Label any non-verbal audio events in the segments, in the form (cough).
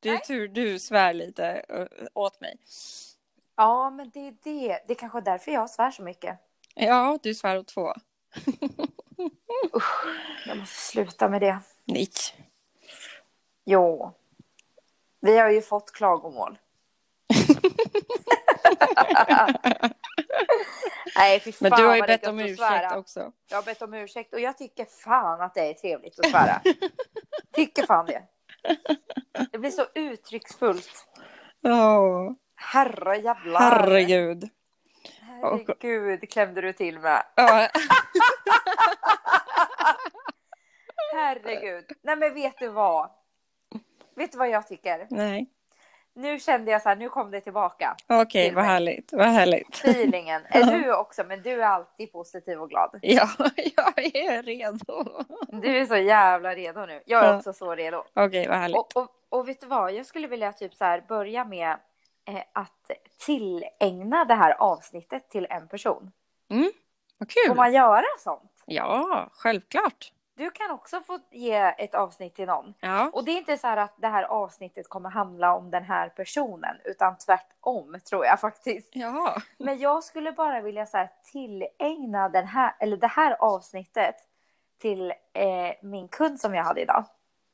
Det är Nej. tur du svär lite åt mig. Ja, men det är det. Det är kanske därför jag svär så mycket. Ja, du svär åt två. (laughs) Jag måste sluta med det. Nej. Jo. Vi har ju fått klagomål. (laughs) Nej, fy fan Men du har ju är bett om ursäkt också. Jag har bett om ursäkt och jag tycker fan att det är trevligt att svära. (laughs) tycker fan det. Det blir så uttrycksfullt. Ja, Herre jävlar. herregud. Herregud klämde du till med. Ja, Herregud. Nej men vet du vad? Vet du vad jag tycker? nej. Nu kände jag så här, nu kom det tillbaka. Okej, Till vad härligt. Vad härligt. Feelingen. Är du också, men du är alltid positiv och glad. Ja, (laughs) jag är redo. Du är så jävla redo nu. Jag är också så redo. Okej, vad härligt. Och, och, och vet du vad? Jag skulle vilja typ så här börja med eh, att tillägna det här avsnittet till en person. Vad Får kul. man göra sånt? Ja, självklart. Du kan också få ge ett avsnitt till någon. Ja, Och det är inte så här att det här avsnittet kommer handla om den här personen, utan tvärtom tror jag faktiskt. ja. Men jag skulle bara vilja så här tillägna den här, eller det här avsnittet till eh, min kund som jag hade idag.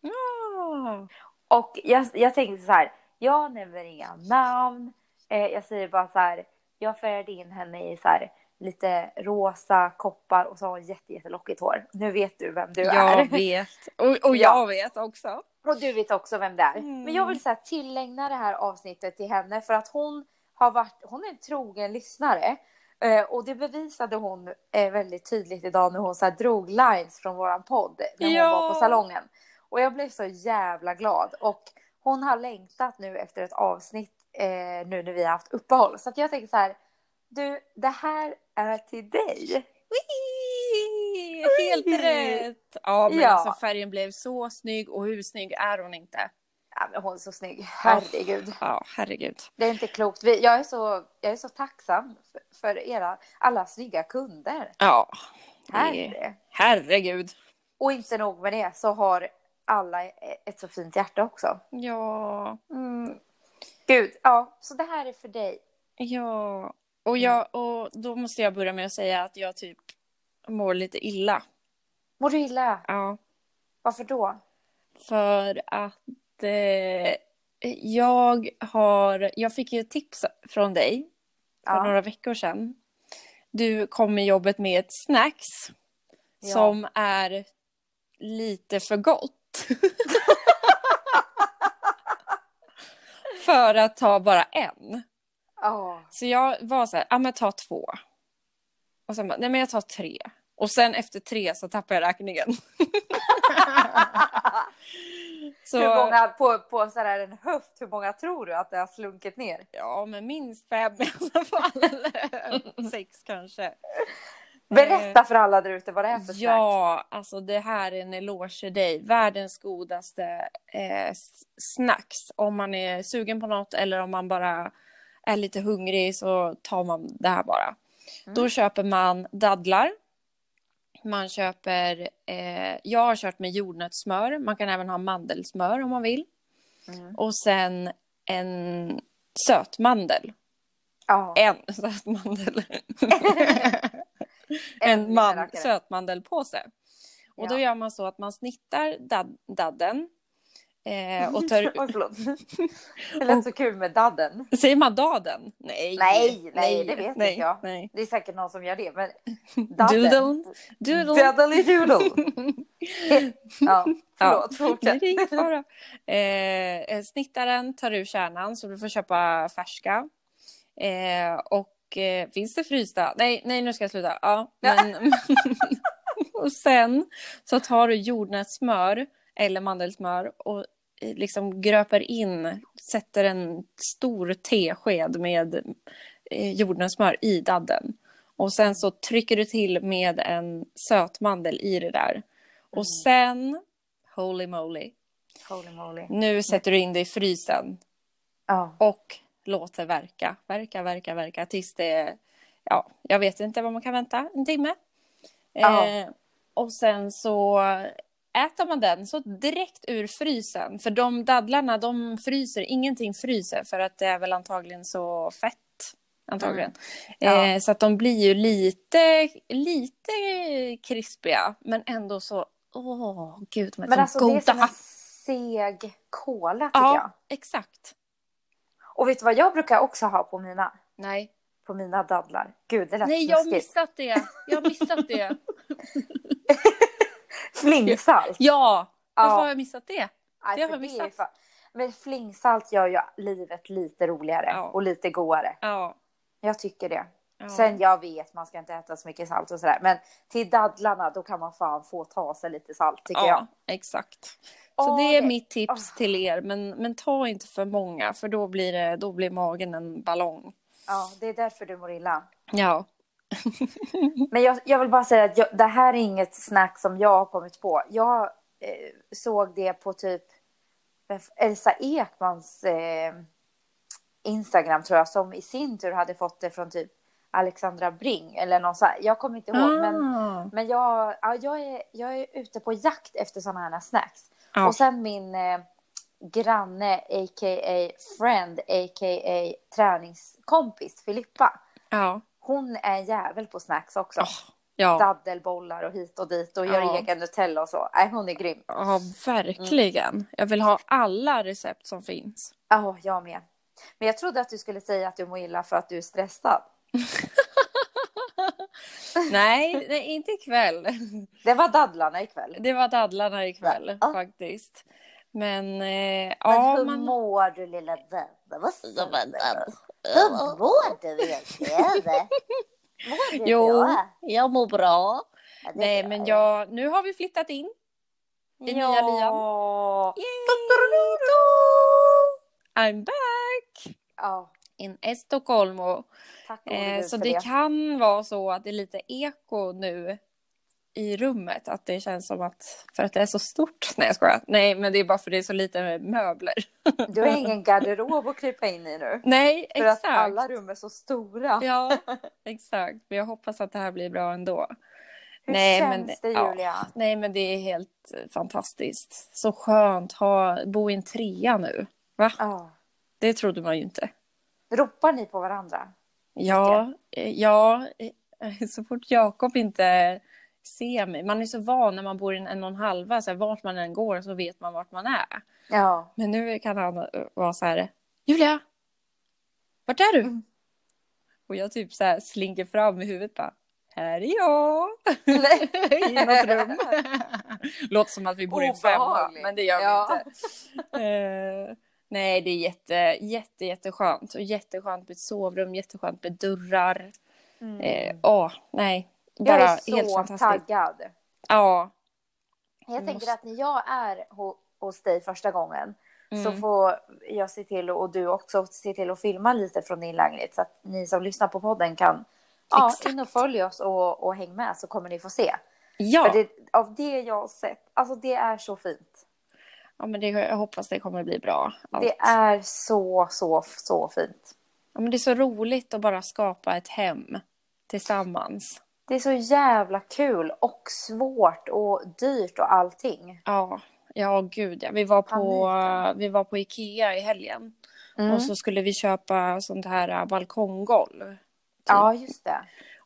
ja. Och jag, jag tänkte så här, jag nämner inga namn. Eh, jag säger bara så här, jag färgade in henne i så här lite rosa koppar och så har hon jätte, jättelockigt hår. Nu vet du vem du är. Jag vet. Och, och jag vet också. Och du vet också vem det är. Mm. Men jag vill så här, tillägna det här avsnittet till henne för att hon har varit, hon är en trogen lyssnare. Eh, och det bevisade hon eh, väldigt tydligt idag när hon så drog lines från våran podd när hon Ja. var på salongen. Och jag blev så jävla glad. Och hon har längtat nu efter ett avsnitt eh, nu när vi har haft uppehåll. Så att jag tänker så här, du, det här är till dig. Wee! Helt Wee! rätt! Ja, men Ja. alltså färgen blev så snygg och hur snygg är hon inte? Ja, men hon är så snygg, herregud. Ja, herregud. Det är inte klokt. Jag, är så, jag är så tacksam för, för era alla snygga kunder. Ja, Herre. herregud. Och inte nog med det så har alla ett så fint hjärta också. Ja, Mm. Gud, ja, så det här är för dig. ja. Och, jag, och då måste jag börja med att säga att jag typ mår lite illa. Mår du illa? Ja, Varför då? för att eh, jag har... Jag fick ju ett tips från dig för Ja. några veckor sedan. Du kom med jobbet med ett snacks Ja. som är lite för gott. (laughs) (laughs) för att ta bara en. Ja. Så jag var så här, ja men ta två. Och sen bara, nej men jag tar tre. Och sen efter tre så tappade jag räkningen. (laughs) så, Hur många på, på så här en höft, hur många tror du att det har slunkit ner? Ja, men minst fem i alla fall. Sex kanske. Berätta för alla där ute vad det är för snack. Ja, alltså det här är en eloge till dig. Världens godaste eh, snacks. Om man är sugen på något eller om man bara är lite hungrig så tar man det här bara. Då köper man dadlar. Man köper, eh, jag har kört med jordnötssmör. Man kan även ha mandelsmör om man vill. Mm. Och sen en sötmandel. Ja. En (laughs) sötmandel. (laughs) En man, sötmandelpåse. Och då Ja. gör man så att man snittar dad, dadden. Eh, och (laughs) tar, Oj, förlåt. (laughs) Det lät så kul med dadden. säger man daden? Nej. Nej, nej, det vet nej, inte jag. Nej. Det är säkert någon som gör det, men (laughs) dadden. Doodle. Doodle. Doodle. Ja, förlåt, Nej, fortsätt. det är ingen fara. Eh, snittar den, tar ur kärnan så du får köpa färska. Eh, och eh, finns det frysta? Nej, nej, nu ska jag sluta. Ja, men, och sen så tar du jordnötssmör eller mandelsmör och eh, liksom gröper in, sätter en stor tesked med eh, jordnötssmör i dadden. Och sen så trycker du till med en sötmandel i det där. Och sen, holy moly, Holy moly. nu sätter du in det i frysen Ja. och låter verka, verka, verka, verka tills det, ja, jag vet inte vad man kan vänta, en timme. Ja. Eh, och sen så äter man den så direkt ur frysen. För de dadlarna, de fryser, ingenting fryser för att det är väl antagligen så fett. Antagligen. Ja. Eh, så att de blir ju lite, lite krispiga. Men ändå så, åh gud, de är Men så alltså goda. det är som en seg kola tycker jag. ja, exakt. Och vet du vad jag brukar också ha på mina? Nej, På mina dadlar. Gud, det lät Nej jag har missat det. Jag har missat det. (laughs) Flingsalt. Ja, varför Ja. har jag missat det? Nej, det har för jag missat. fan- Men flingsalt gör ju livet lite roligare Ja. och lite godare. Ja. Jag tycker det. ja. Sen jag vet, man ska inte äta så mycket salt och sådär. Men till dadlarna, då kan man fan få ta sig lite salt tycker jag. Ja, exakt. Så Åh, det är det- mitt tips till er. Men, men ta inte för många för då blir, det, då blir magen en ballong. Ja, det är därför du mår illa. Ja. Men jag, jag vill bara säga att jag, det här är inget snack som jag har kommit på. Jag eh, såg det på typ Elsa Ekmans eh, Instagram tror jag, som i sin tur hade fått det från typ Alexandra Bring eller någon så här. Jag kommer inte ihåg, men, Ah. men jag, ja, jag, är, jag är ute på jakt efter sådana här snacks. Ja. Och sen min eh, granne, a.k.a. friend, a.k.a. träningskompis Filippa. ja. Hon är en jävel på snacks också. Ah, ja. Daddelbollar och hit och dit och gör Ja. egen Nutella och så. Nej, hon är grym. ja, verkligen. Jag vill ha alla recept som finns. Ja, jag med. Men jag trodde att du skulle säga att du mår illa för att du är stressad. (laughs) nej, nej, inte ikväll. Det var dadlarna ikväll. Det var dadlarna ikväll Ja. faktiskt. Men, eh, Men ja, hur man... mår du lilla dadda? Vad snäll du. Hur mår du egentligen? (laughs) Mår du Jo, bra? jag mår bra. Ja, Nej, bra, men ja. jag, nu har vi flyttat in. i nya lyan. Ja. I'm back Ja, in Estocolmo. tack Eh, så det det. kan vara så att det är lite eko nu i rummet. Att det känns som att, för att det är så stort. (laughs) Nej, jag skojar. Nej, men det är bara för det är så lite möbler. (laughs) Du har ingen garderob att krypa in i nu. Nej, För exakt. att alla rum är så stora. Ja, (laughs) exakt. Men jag hoppas att det här blir bra ändå. Hur Nej, känns men- det ja. Julia? Nej, men det är helt eh, fantastiskt. Så skönt ha, bo i en trea nu. Va? Ja. Det trodde man ju inte. Ropar ni på varandra? Ja, eh, ja, eh, så fort Jakob inte ser mig. Man är så van när man bor i en och en halva, så här, vart man än går så vet man vart man är. Ja. Men nu kan han eh, vara så här, Julia, vart är du? Mm. Och jag typ så här slinker fram i huvudet bara, här är jag. (laughs) I något rum. Låter som att vi bor i en femma, men det gör vi Ja. inte. Eh, nej, det är jätte, jätte, jätteskönt. Och jätteskönt med ett sovrum, jätteskönt med dörrar. Mm. Eh, åh, nej. Jag Bara är helt så fantastiskt. taggad. Ja. Jag Du tänker måste- att när jag är ho- hos dig första gången så Mm. får jag se till och du också se till att filma lite från din lägenhet så att ni som lyssnar på podden kan ja, Exakt. in och följ oss och, och häng med så kommer ni få se. Ja. Det, av det jag har sett, alltså det är så fint. ja, men det, jag hoppas det kommer bli bra. allt. Det är så, så, så fint. Ja, men det är så roligt att bara skapa ett hem tillsammans. Det är så jävla kul och svårt och dyrt och allting. Ja, ja gud ja. Vi var på, vi var på Ikea i helgen. Mm. Och så skulle vi köpa sånt här äh, balkonggolv. Ja, just det.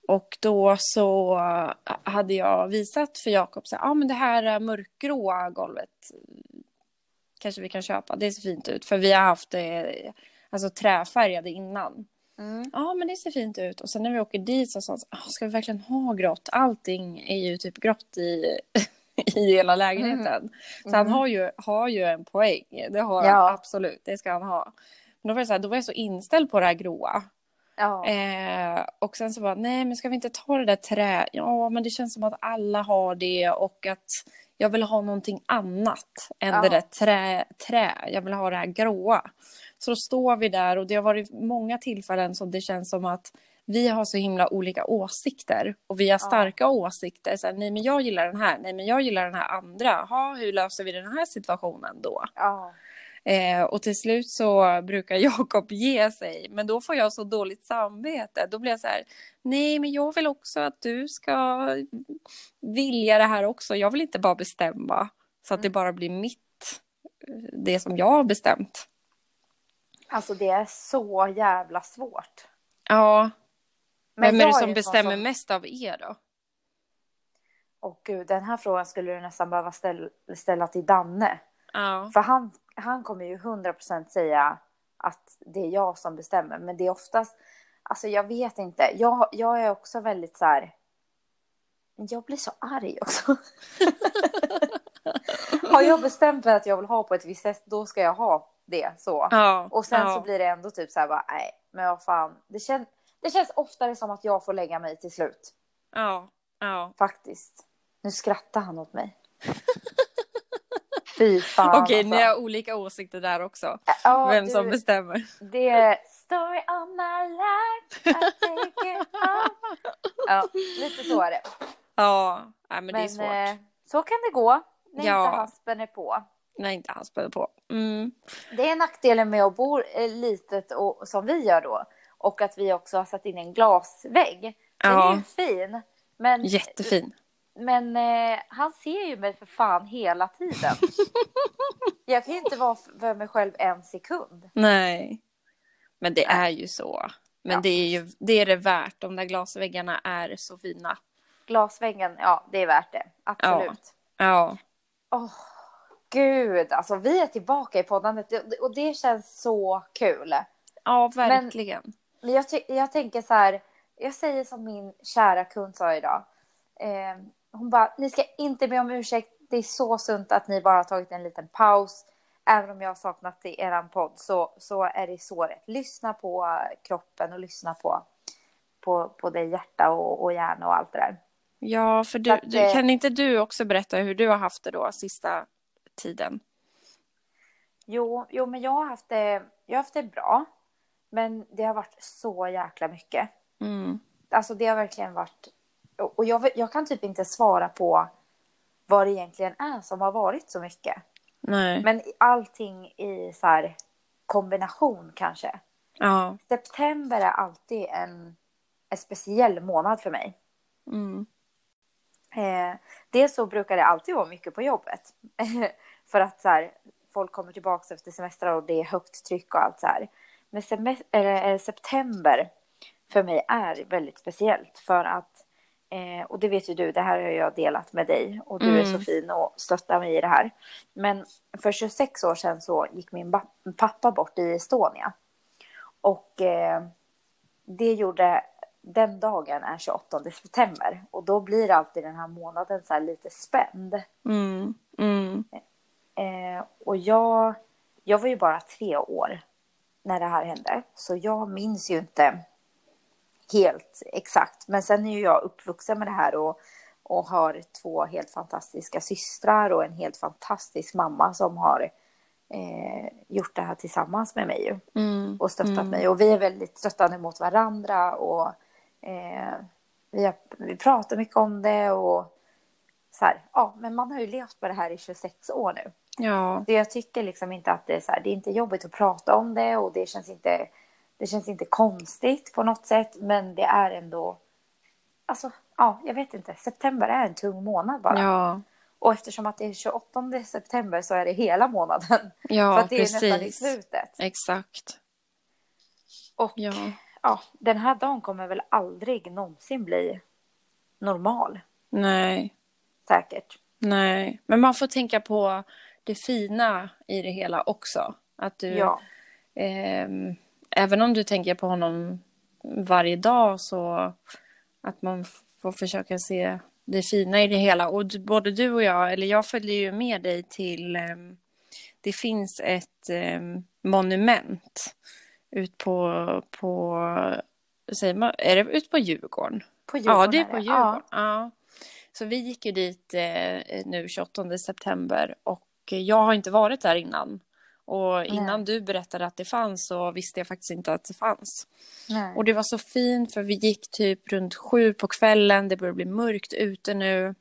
Och då så äh, hade jag visat för Jakob så ah, men det här äh, mörkgråa golvet kanske vi kan köpa. Det ser fint ut för vi har haft det alltså träfärgade innan. Mm. Ja men det ser fint ut. Och sen när vi åker dit så sa han ah, ska vi verkligen ha grått? Allting är ju typ grått i, (laughs) i hela lägenheten. Så han Mm. har ju, har ju en poäng. Det har Ja. han absolut. Det ska han ha. Men då var, det så här, då var jag så inställd på det här gråa. Ja. Eh, och sen så bara, nej men ska vi inte ta det där trä? Ja men det känns som att alla har det och att jag vill ha någonting annat än Ja. det där trä, trä. Jag vill ha det här gråa. Så då står vi där och det har varit många tillfällen som det känns som att vi har så himla olika åsikter och vi har starka åsikter. Så här, nej men jag gillar den här, nej men jag gillar den här andra. Ha, hur löser vi den här situationen då? ja. Eh, och till slut så brukar (laughs) Jakob ge sig, men då får jag så dåligt samvete. Då blir jag så här, nej men jag vill också att du ska vilja det här också. Jag vill inte bara bestämma. Så att det Mm. bara blir mitt, det som jag har bestämt. Alltså det är så jävla svårt. Ja, Men vem är det som bestämmer som- mest av er då? Åh gud, den här frågan skulle du nästan behöva ställa, ställa till Danne. Ja, För han, han kommer ju 100% säga att det är jag som bestämmer. Men det är oftast, alltså jag vet inte. Jag, jag är också väldigt så här. Jag blir så arg också. (laughs) Har jag bestämt mig att jag vill ha på ett visst sätt, då ska jag ha det så. ja, Och sen ja. så blir det ändå typ så här bara, nej, men vad fan. Det, kän, det känns oftare som att jag får lägga mig till slut. Ja, ja. Faktiskt. Nu skrattar han åt mig. (laughs) Fy fan Okej, alltså. ni har olika åsikter där också. Ja, Vem du- som bestämmer. Det är story of my life, I take it. Ja, lite så är det. Ja, nej, men, det är Men svårt. eh, så kan det gå när Ja. inte haspen är på. När inte han spelar på. Mm. Det är nackdelen med att bo eh, litet och, som vi gör då. Och att vi också har satt in en glasvägg. Den är Ja. ju fin. Men, Jättefin. men eh, han ser ju mig för fan hela tiden. (laughs) Jag kan ju inte vara för mig själv en sekund. Nej. Men det är ju så. Men Ja. det är ju det är det värt. De där glasväggarna är så fina. Glasväggen, ja det är värt det. Absolut. Ja. Åh, gud, alltså vi är tillbaka i poddandet och- det känns så kul. Ja, verkligen. Men jag, jag tänker så här, jag säger som min kära kund sa idag. Eh, hon bara, ni ska inte be om ursäkt, det är så sunt att ni bara har tagit en liten paus. Även om jag har saknat i eran podd så, så är det så rätt. Lyssna på eh, kroppen och lyssna på, på, på det hjärta och, och hjärna och allt det där. Ja, för du, att, du, eh, kan inte du också berätta hur du har haft det då sista tiden? Jo, jo, men jag har haft det, jag har haft det bra. Men det har varit så jäkla mycket. Mm. Alltså det har verkligen varit... och- jag, jag kan typ inte svara på vad det egentligen är som har varit så mycket. Nej. Men allting i så här kombination kanske. Ja. September är alltid en, en speciell månad för mig. Mm. Eh, dels så brukar det alltid vara mycket på jobbet. (laughs) för att så här, folk kommer tillbaka efter semestrar och det är högt tryck och allt så här. Men eller, eh, september för mig är väldigt speciellt för att eh, och det vet ju du, det här har jag delat med dig och du är Mm. så fin och stöttar mig i det här. Men för 26 år sedan så gick min pappa bort i Estonia. Och eh, det gjorde, den dagen är 28 september och då blir alltid den här månaden så här lite spänd. Mm. Mm. Eh, och jag, jag var ju bara tre år när det här hände, så jag minns ju inte helt exakt. Men sen är ju jag uppvuxen med det här och, och har två helt fantastiska systrar och en helt fantastisk mamma som har eh, gjort det här tillsammans med mig Mm. och stöttat Mm. mig. Och vi är väldigt stöttande mot varandra och eh, vi, har, vi pratar mycket om det och så här, ja, men man har ju levt med det här i 26 år nu. Ja. Så jag tycker liksom inte att det är så här, det är inte jobbigt att prata om det och det känns inte, det känns inte konstigt på något sätt, men det är ändå, alltså, ja, jag vet inte, september är en tung månad bara. Ja. Och eftersom att det är 28 september så är det hela månaden. (laughs) Ja, för att det är nästan i precis. slutet. Exakt. Och Ja. ja, den här dagen kommer väl aldrig någonsin bli normal, Nej. Säkert. Nej. Men man får tänka på det fina i det hela också. Att du, Ja, ehm, även om du tänker på honom varje dag så att man får försöka se det fina i det hela. Och du- både du och jag, eller jag följer ju med dig till, ehm, det finns ett ehm, monument ut på, på, säger man, är det ut på Djurgården? på Djurgården Ja, det är på Djurgården. Ja. Ja. Så vi gick ju dit eh, nu 28 september och jag har inte varit där innan. Och innan du berättade att det fanns så visste jag faktiskt inte att det fanns. Nej. Och det var så fint för vi gick typ runt sju på kvällen, det började bli mörkt ute nu.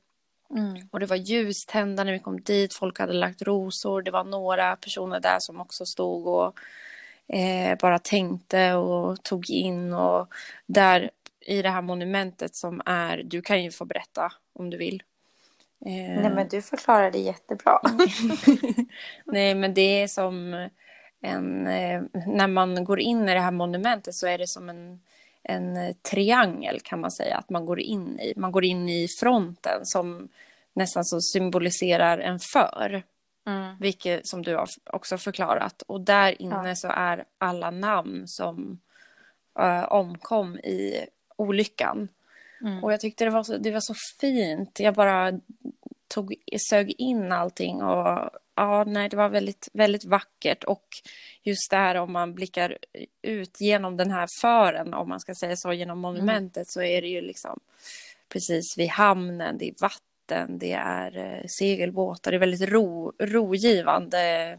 Mm. Och det var ljustända när vi kom dit, folk hade lagt rosor, det var några personer där som också stod och eh, bara tänkte och tog in och där i det här monumentet som är, du kan ju få berätta om du vill. Eh, Nej men du förklarar det jättebra. (laughs) Nej, men det är som en... Eh, när man går in i det här monumentet så är det som en, en triangel kan man säga att man går in i. Man går in i fronten som nästan så symboliserar en för. Mm. Vilket som du har också förklarat. Och där inne Ja. så är alla namn som eh, omkom i olyckan. Mm. Och jag tyckte det var så, det var så fint. Jag bara tog, sög in allting och ja, nej, det var väldigt, väldigt vackert. Och just det här om man blickar ut genom den här fören, om man ska säga så, genom monumentet så är det ju liksom precis vid hamnen, det är vatten, det är eh, segelbåtar, det är väldigt ro, rogivande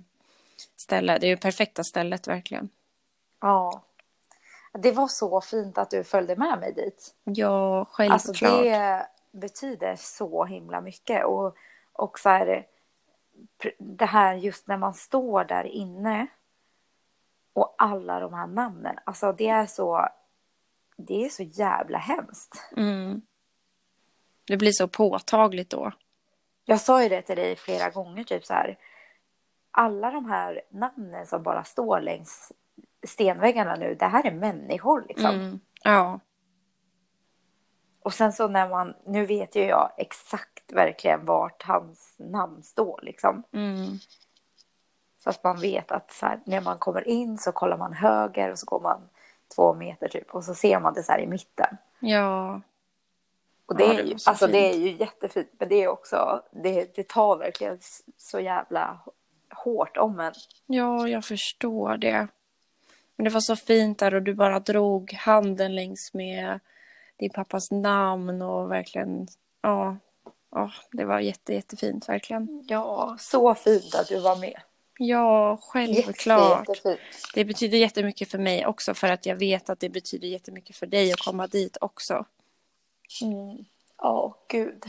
ställe. Det är ju perfekta stället verkligen. Ja. Det var så fint att du följde med mig dit. Ja, Alltså självklart. det betyder så himla mycket. Och, och så här, det här just när man står där inne och alla de här namnen. Alltså det är så, det är så jävla hemskt. Mm. Det blir så påtagligt då. Jag sa ju det till dig flera gånger, typ så här. Alla de här namnen som bara står längs stenväggarna nu, det här är människor liksom. Mm. Ja. Och sen så när man, nu vet ju jag exakt verkligen vart hans namn står liksom. Mm. Så att man vet att här, när man kommer in så kollar man höger och så går man två meter typ och så ser man det så här i mitten. Ja. Och det, Ja, är, det ju, var så alltså, det är ju jättefint men det är också, det, det tar verkligen så jävla hårt om en. Ja, jag förstår det. Men det var så fint där och du bara drog handen längs med din pappas namn och verkligen, ja, ja det var jätte, jättefint verkligen. Ja, så fint att du var med. Ja, självklart. jättefint. Det betyder jättemycket för mig också för att jag vet att det betyder jättemycket för dig att komma dit också. Mm. Ja, gud.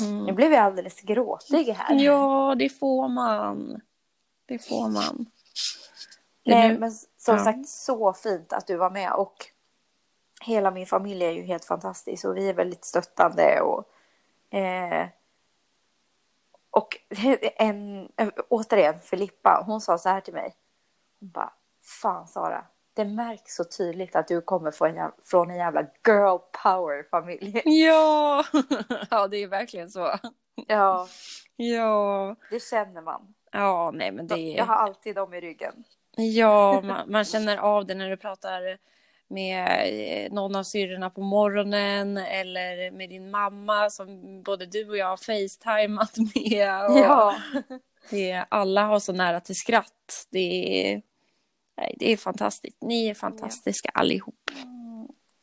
Mm. Nu blev jag alldeles gråtig här. Ja, det får man. Det får man. Är Nej, nu- men som Ja. sagt så fint att du var med och hela min familj är ju helt fantastisk och vi är väldigt stöttande och eh, och (laughs) en, återigen Filippa, hon sa så här till mig. Hon bara, fan Sara, det märks så tydligt att du kommer från en jävla, från en jävla girl power familj. (laughs) Ja! (laughs) ja, det är verkligen så. Ja, Ja. det känner man. Ja, nej men det Jag har alltid dem i ryggen. Ja, (laughs) man, man känner av det när du pratar med eh, någon av syrrorna på morgonen eller med din mamma som både du och jag har facetimat (laughs) med. Och Ja. (laughs) det, alla har så nära till skratt. Det är, nej, det är fantastiskt. Ni är fantastiska allihop.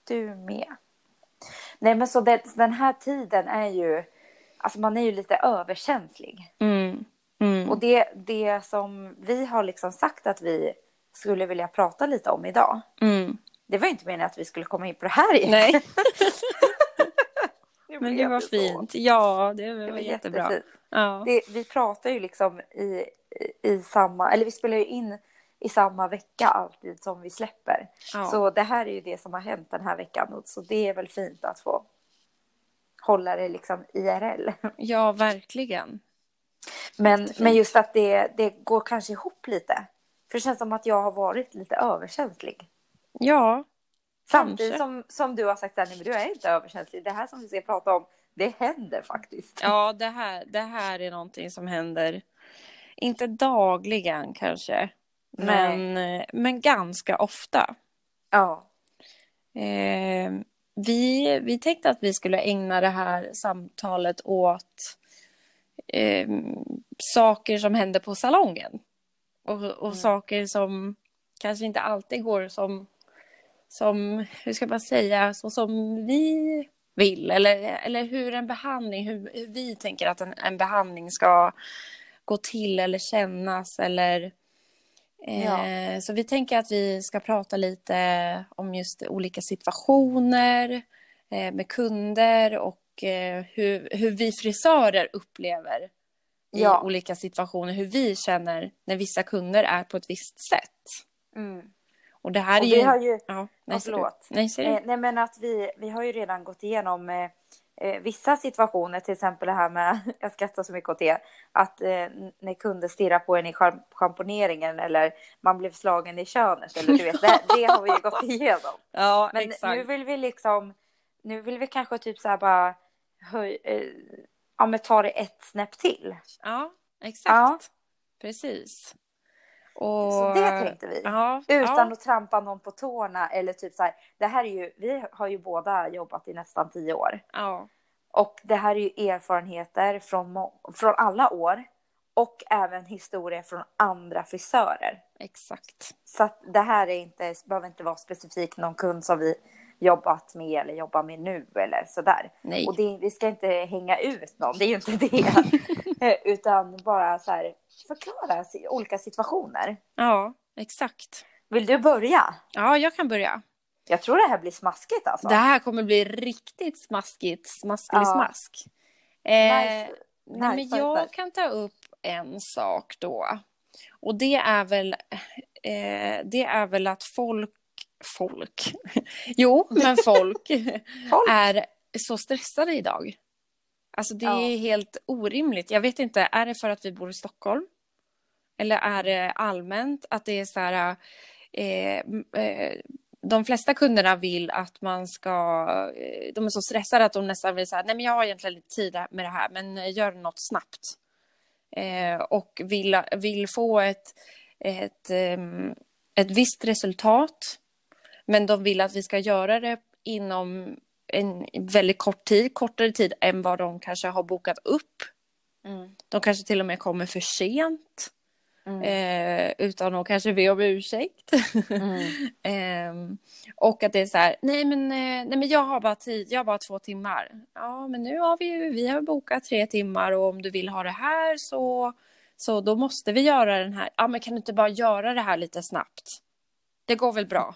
Du med. Nej men så det, den här tiden är ju, alltså man är ju lite överkänslig. Mm. Mm. Och det, det som vi har liksom sagt att vi skulle vilja prata lite om idag. Mm. Det var inte meningen att vi skulle komma in på det här igen. Nej, (laughs) Nu men det var så. fint. Ja, det var, Det var jättebra. jättefint. Ja. Det, vi pratar ju liksom i, i, samma, eller vi spelar ju in i samma vecka alltid som vi släpper. Ja. Så det här är ju det som har hänt den här veckan. Så det är väl fint att få hålla det liksom IRL. ja, verkligen. Men, Jättefint. men just att det, det går kanske ihop lite. För det känns som att jag har varit lite överkänslig. Ja, Samtidigt Kanske. som, som du har sagt att du är inte överkänslig. Det här som vi ska prata om, det händer faktiskt. Ja, det här, det här är någonting som händer, inte dagligen kanske, Nej. men, men ganska ofta. Ja. Eh, vi, vi tänkte att vi skulle ägna det här samtalet åt eh, saker som händer på salongen. Och, och saker som kanske inte alltid går som, som, hur ska man säga, så som vi vill. Eller, eller hur en behandling, hur, hur vi tänker att en, en behandling ska gå till eller kännas. Eller, eh, Så vi tänker att vi ska prata lite om just olika situationer eh, med kunder och eh, hur, hur vi frisörer upplever i Ja. olika situationer, hur vi känner när vissa kunder är på ett visst sätt. Mm. Och det här Och är vi ju... har ju... Ja, Ja, nej, förlåt. Nej. Eh, nej men att vi, vi har ju redan gått igenom eh, eh, vissa situationer, till exempel det här med, (laughs) jag skrattar så mycket åt det, att eh, när kunder stirrar på en i schamp- schamponeringen eller man blev slagen i könet eller du vet, (laughs) det, det har vi ju gått igenom. Ja, Men exakt. nu vill vi liksom, nu vill vi kanske typ så här bara höj, eh, ja men ta det ett snäpp till. Ja, exakt. Precis. Och... Så det tänkte vi. Ja, Utan ja, att trampa någon på tårna eller typ så här, det här är ju, vi har ju båda jobbat i nästan tio år. ja, Och det här är ju erfarenheter från, från alla år och även historier från andra frisörer. exakt. Så att det här är inte, behöver inte vara specifikt någon kund som vi jobbat med eller jobbar med nu eller sådär. Nej. Och det, vi ska inte hänga ut någon, det är ju inte det. (laughs) Eh, Utan bara så här, förklara olika situationer. Ja, exakt. Vill du börja? Ja, jag kan börja. Jag tror det här blir smaskigt alltså. Det här kommer bli riktigt smaskigt, smasklig Ja. smask. Eh, Nice. Nej, men jag nice. kan ta upp en sak då. Och det är väl, eh, det är väl att folk, folk, (laughs) jo, men folk (laughs) Folk. är så stressade idag. Alltså det Ja. är helt orimligt. Jag vet inte, är det för att vi bor i Stockholm? Eller är det allmänt att det är så här, eh, eh, de flesta kunderna vill att man ska, eh, de är så stressade att de nästan vill säga, nej men jag har egentligen lite tid med det här, men eh, gör något snabbt. Eh, och vill, vill få ett, ett, ehm, ett visst resultat, men de vill att vi ska göra det inom en väldigt kort tid, kortare tid än vad de kanske har bokat upp. Mm. De kanske till och med kommer för sent. Mm. Eh, utan att kanske be om ursäkt. Mm. (laughs) Ehm, och att det är så här, nej men, eh, nej men jag har bara tid, jag har bara två timmar. Ja men nu har vi ju, vi har bokat tre timmar och om du vill ha det här så, så då måste vi göra den här. Ja men kan du inte bara göra det här lite snabbt? Det går väl bra?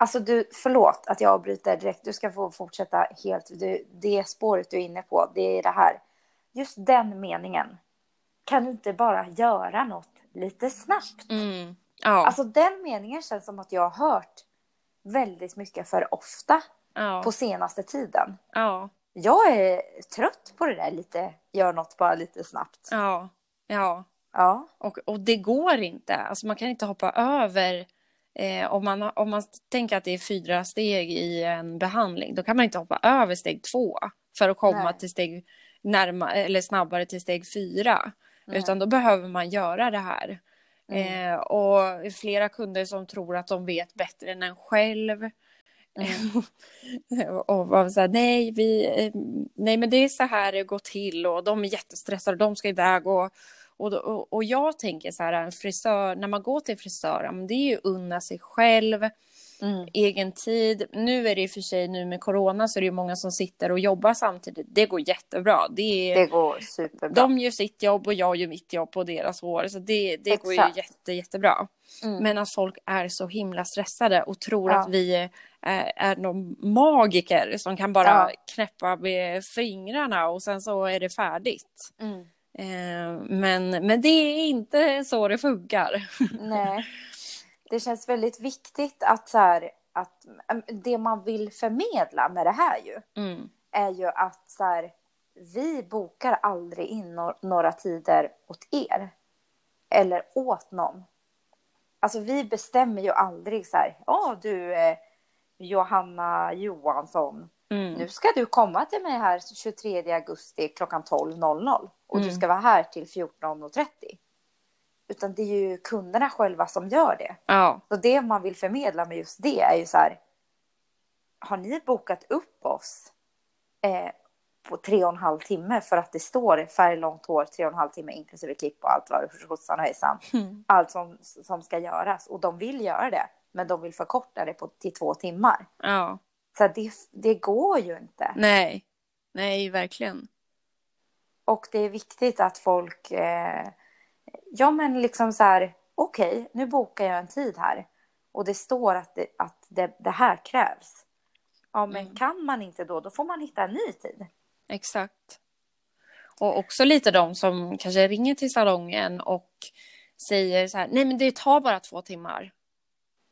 Alltså du, förlåt att jag avbryter direkt. Du ska få fortsätta helt. Du, det spåret du är inne på, det är det här. Just den meningen. Kan du inte bara göra något lite snabbt? Mm. Ja, Alltså den meningen känns som att jag har hört väldigt mycket för ofta ja, på senaste tiden. ja, Jag är trött på det där lite, gör något bara lite snabbt. ja, ja. Ja. Och, och det går inte. Alltså man kan inte hoppa över. Eh, om, man, om man tänker att det är fyra steg i en behandling, då kan man inte hoppa över steg två för att komma Nej. till steg närma, eller snabbare till steg fyra. Nej. Utan då behöver man göra det här. Mm. Eh, och flera kunder som tror att de vet bättre än en själv. Mm. (laughs) och var så här, nej, vi, eh, nej, men det är så här det går till och de är jättestressade de ska iväg och, och, och, och jag tänker så här, en frisör, när man går till frisör, det är ju unna sig själv, Mm. egen tid. Nu är det i och för sig nu med corona så är det ju många som sitter och jobbar samtidigt. Det går jättebra. Det är, Det går superbra. de gör sitt jobb och jag gör mitt jobb på deras år. Så det, det går ju jätte, jättebra. Mm. Men att folk är så himla stressade och tror Ja. att vi är, är någon magiker som kan bara Ja. knäppa med fingrarna och sen så är det färdigt. Mm. Eh, men, men det är inte så det funkar. (laughs) Nej. Det känns väldigt viktigt att, så här, att äm, det man vill förmedla med det här ju Mm. är ju att så här, vi bokar aldrig in några tider åt er. Eller åt någon. Alltså vi bestämmer ju aldrig så här, ja du eh, Johanna Johansson, Mm. nu ska du komma till mig här 23 augusti klockan 12.00 och du Mm. ska vara här till 14.30. Utan det är ju kunderna själva som gör det. Ja, Så det man vill förmedla med just det är ju så här. Har ni bokat upp oss eh, på tre och en halv timme för att det står färglångt hår tre och en halv timme inklusive klipp och allt vad det skjutsan och hejsan. Mm. Allt som, som ska göras och de vill göra det. Men de vill förkorta det på, till två timmar. ja. Så det, det går ju inte. Nej. Nej, verkligen. Och det är viktigt att folk, eh, ja men liksom så här, okej, nu bokar jag en tid här och det står att det, att det, det här krävs. Ja, men Mm. kan man inte då, då får man hitta en ny tid. Exakt. Och också lite de som kanske ringer till salongen och säger så här, nej men det tar bara två timmar.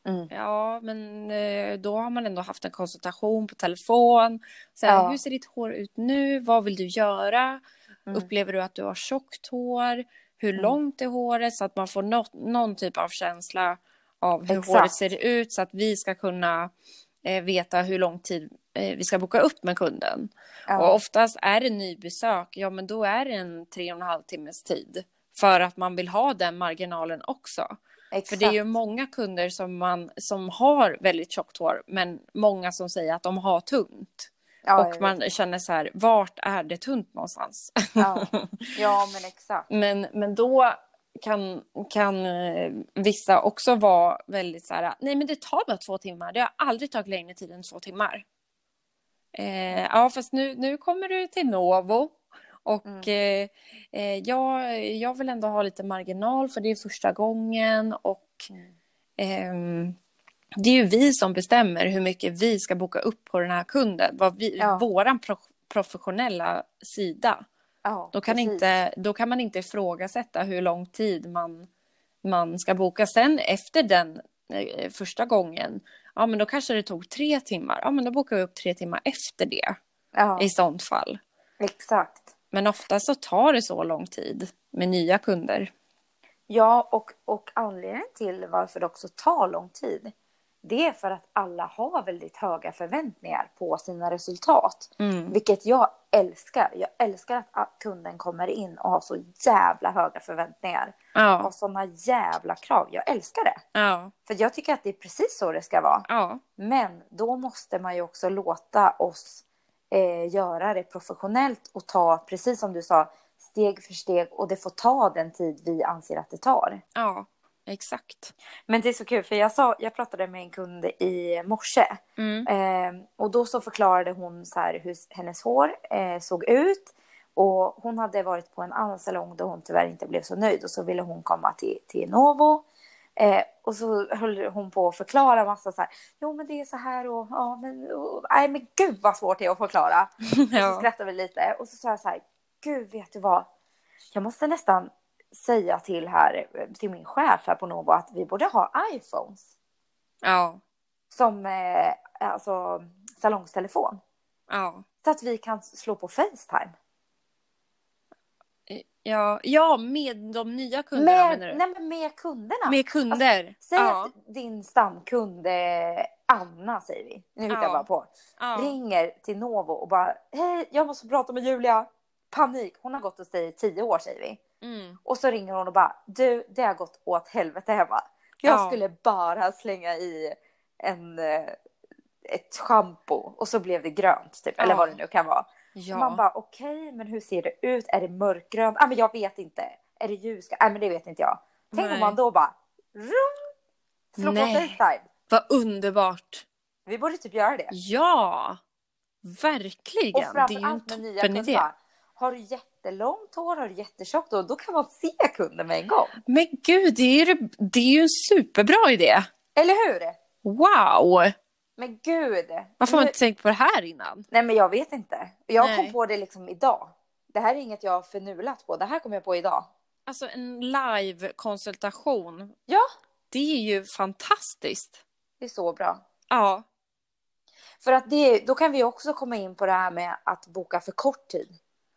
Mm. Ja, men eh, då har man ändå haft en konsultation på telefon. Så här, Ja. Hur ser ditt hår ut nu? Vad vill du göra? Mm. Upplever du att du har tjockt hår? Hur Mm. långt är håret? Så att man får nå- någon typ av känsla av hur Exakt. håret ser ut så att vi ska kunna eh, veta hur lång tid eh, vi ska boka upp med kunden. Och Ja. oftast är det nybesök, ja men då är det en tre och en halv timmes tid. För att man vill ha den marginalen också. Exakt. För det är ju många kunder som, man, som har väldigt tjockt hår, men många som säger att de har tunt. ja, och man känner så här, vart är det tunt någonstans? Ja. (laughs) ja, men exakt. men, men då kan, kan eh, vissa också vara väldigt så här, nej men det tar bara två timmar, det har aldrig tagit längre tid än två timmar. Eh, ja, fast nu, nu kommer du till Novo. Och Mm. eh, eh, jag, jag vill ändå ha lite marginal för det är första gången och Mm. ehm, det är ju vi som bestämmer hur mycket vi ska boka upp på den här kunden. Vad vi, Ja. Våran pro, professionella sida. Ja, Då kan, precis. inte, då kan man inte ifrågasätta hur lång tid man, man ska boka. Sen efter den eh, första gången, ja men då kanske det tog tre timmar. Ja men då bokar vi upp tre timmar efter det Ja, i sånt fall. exakt. Men ofta så tar det så lång tid med nya kunder. Ja, och, och anledningen till varför det också tar lång tid, det är för att alla har väldigt höga förväntningar på sina resultat. Mm. Vilket jag älskar. Jag älskar att kunden kommer in och har så jävla höga förväntningar. Ja, Och sådana jävla krav. Jag älskar det. ja, För jag tycker att det är precis så det ska vara. ja, Men då måste man ju också låta oss eh, göra det professionellt och ta, precis som du sa, steg för steg och det får ta den tid vi anser att det tar. ja, exakt. Men det är så kul för jag, sa, jag pratade med en kund i morse Mm. eh, och då så förklarade hon så här hur hennes hår eh, såg ut och hon hade varit på en annan salong där hon tyvärr inte blev så nöjd och så ville hon komma till, till Novo Eh, och så höll hon på att förklara massa så här. Jo men det är så här och ja men. Och, nej men gud vad svårt det är att förklara. (laughs) Och så Ja. skrattade vi lite och så sa jag så här. Gud vet du vad. Jag måste nästan säga till här till min chef här på Novo att vi borde ha iPhones. ja, Som eh, alltså salongstelefon. ja. Så att vi kan slå på Facetime. Ja, ja, med de nya kunderna menar Med, du? nej, men med kunderna. Med kunder? Säg ja. att din stamkund Anna säger vi. Nu hittar jag Ja. bara på. ja. ringer till Novo och bara hej, jag måste prata med Julia. Panik. Hon har gått hos dig i tio år säger vi. Mm. Och så ringer hon och bara du, det har gått åt helvete hemma. Jag Ja. skulle bara slänga i en eh, ett schampo och så blev det grönt typ eller vad det nu kan vara. Ja. Man bara okej, men hur ser det ut? Är det mörkgrönt? Ah, men jag vet inte. Är det ljus? Nej, men det vet inte jag. Tänk om Nej. man då bara rum, på Nej. Facetime. Vad underbart! Vi borde typ göra det. Ja! Och Verkligen! Det är ju en toppenidé. kunder. Har du jättelångt hår, har du jättetjockt hår, då kan man se kunden med en gång. Men gud, det är, ju- det är ju en superbra idé! Eller hur? Wow! Men gud. Varför har man inte tänkt på det här innan? Nej men jag vet inte. Jag Nej. kom på det liksom idag. Det här är inget jag har förnulat på. Det här kom jag på idag. Alltså en live-konsultation, Ja, det är ju fantastiskt. det är så bra. Ja, För att det, då kan vi också komma in på det här med att boka för kort tid.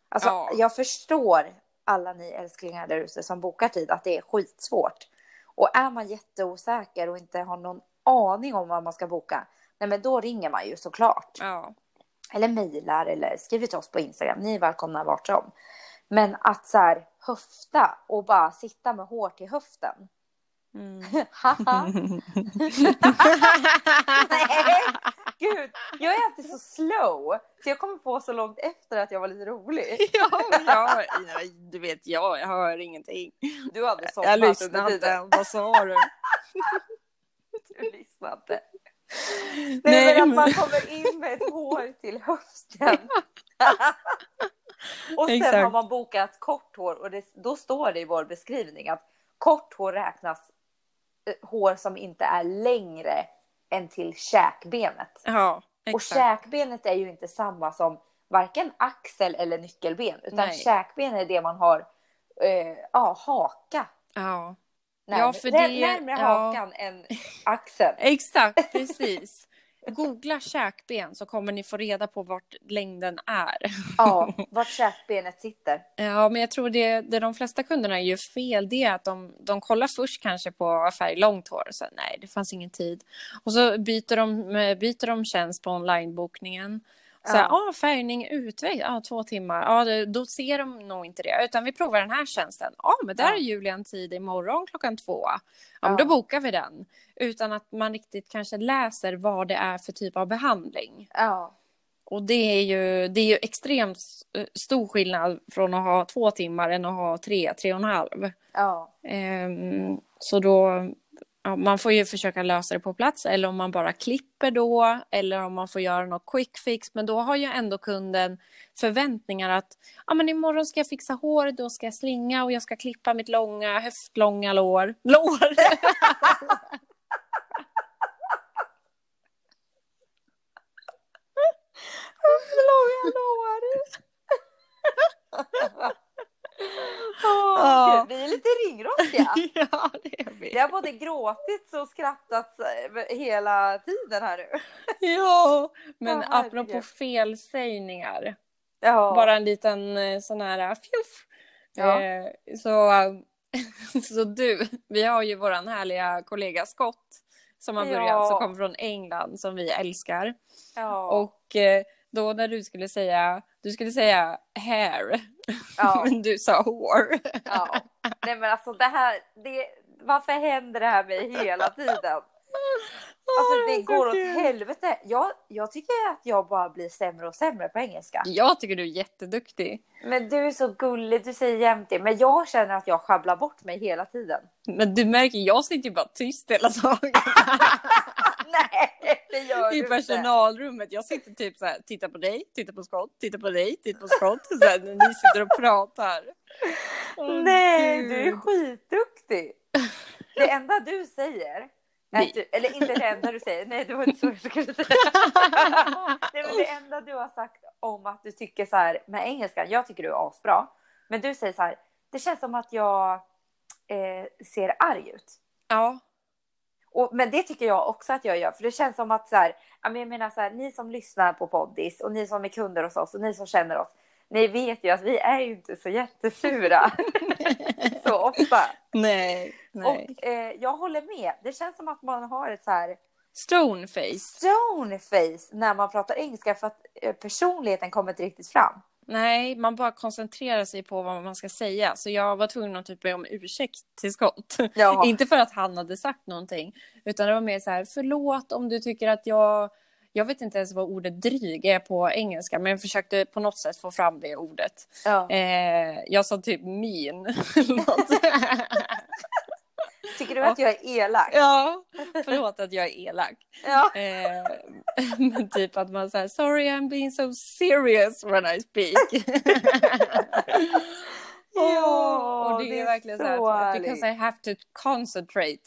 Alltså Ja. jag förstår alla ni älsklingar där ute som bokar tid att det är skitsvårt. Och är man jätteosäker och inte har någon aning om vad man ska boka, nej men då ringer man ju såklart. ja, Eller mejlar eller skriver till oss på Instagram. Ni är välkomna vart som. Men att så här höfta och bara sitta med hår till höften. mm. (laughs) Nej, (laughs) gud. Jag är alltid så slow. Så jag kommer på så långt efter att jag var lite rolig. (laughs) ja, ja, nej, du vet, jag, jag hör ingenting. Du hade Jag somnat lyssnar tiden. inte. Vad sa du? Du lyssnade inte. Nej, Nej, men att man kommer in med ett hår till höften. (laughs) och sen Exakt. har man bokat kort hår och det, då står det i vår beskrivning att kort hår räknas eh, hår som inte är längre än till käkbenet. Ja, Och exakt. käkbenet är ju inte samma som varken axel eller nyckelben utan Nej. käkben är det man har, eh, ja, haka Ja, närmare, Ja, för det- närmare ja. hakan än axeln. (laughs) Exakt, (laughs) precis. Googla käkben så kommer ni få reda på vart längden är. Ja, (laughs) vart käkbenet sitter. Ja, men jag tror det, det de flesta kunderna gör fel det är att de, de kollar först kanske på färg långt hår och så nej, det fanns ingen tid. Och så byter de, byter de tjänst på onlinebokningen. Så här, Ja. ah, färgning utväg, ja, två timmar. Det- då ser de nog inte det. Utan vi provar den här tjänsten. Ja, men där Ja. är Julia en tid imorgon klockan två. Ja, men då bokar vi den. Utan att man riktigt kanske läser vad det är för typ av behandling. Ja, Och det är ju, det är ju extremt eh, stor skillnad från att ha två timmar än att ha tre, tre och en halv. ja, Ehm, så då, man får ju försöka lösa det på plats eller om man bara klipper då eller om man får göra något quick fix. Men då har ju ändå kunden förväntningar att ja, men imorgon ska jag fixa hår, då ska jag slinga och jag ska klippa mitt långa, höftlånga lår. Lår! (laughs) långa lår. (laughs) Åh, Ja. Gud, vi är lite ringrostiga. (laughs) ja, det är vi. Vi har både gråtit och skrattat eh, hela tiden här nu. (laughs) Ja, men herregud. apropå felsägningar. Ja, Bara en liten eh, sån här fjuff. Ja. Eh, så, eh, (laughs) så du, vi har ju våran härliga kollega Scott som har börjat, Ja. som kommer från England som vi älskar. ja, Och eh, då när du skulle säga, du skulle säga hair, ja, (laughs) men du sa hår. ja. Nej men alltså det här, det, varför händer det här mig hela tiden? Alltså det går åt helvete. Jag, jag tycker att jag bara blir sämre och sämre på engelska. Jag tycker du är jätteduktig. Men du är så gullig, du säger jämt det. Men jag känner att jag sjabblar bort mig hela tiden. Men du märker, jag sitter ju bara tyst hela dagen. (laughs) (laughs) Nej, det gör I du inte. personalrummet. Jag sitter typ så här, tittar på dig, tittar på Scott, tittar på dig, tittar på Scott. Så här, när ni sitter och pratar. Åh, Nej, Gud. du är skitduktig. Det enda du säger, du, eller inte det enda du säger, nej det var inte så jag skulle säga. (laughs) Nej, men det enda du har sagt om att du tycker så här med engelskan, jag tycker du är asbra. Men du säger så här, det känns som att jag eh, ser arg ut. Ja, Och, men det tycker jag också att jag gör, för det känns som att så här, jag menar så här, ni som lyssnar på Poddis och ni som är kunder hos oss och ni som känner oss, ni vet ju att vi är ju inte så jättesura (laughs) (laughs) så ofta. nej, nej. Och eh, jag håller med, det känns som att man har ett så här Stoneface. stone face när man pratar engelska för att eh, personligheten kommer inte riktigt fram. Nej, man bara koncentrerar sig på vad man ska säga. Så jag var tvungen att typ be om ursäkt till Scott. (laughs) Inte för att han hade sagt någonting, utan det var mer så här, förlåt om du tycker att jag... Jag vet inte ens vad ordet dryg är på engelska, men jag försökte på något sätt få fram det ordet. Ja. Eh, jag sa typ min. (laughs) (laughs) Tycker du att jag är elak? ja, förlåt att jag är elak. Ja. Eh, men (laughs) typ att man säger sorry I'm being so serious when I speak. (laughs) Ja, och det är, det är verkligen så, så här, because I have to concentrate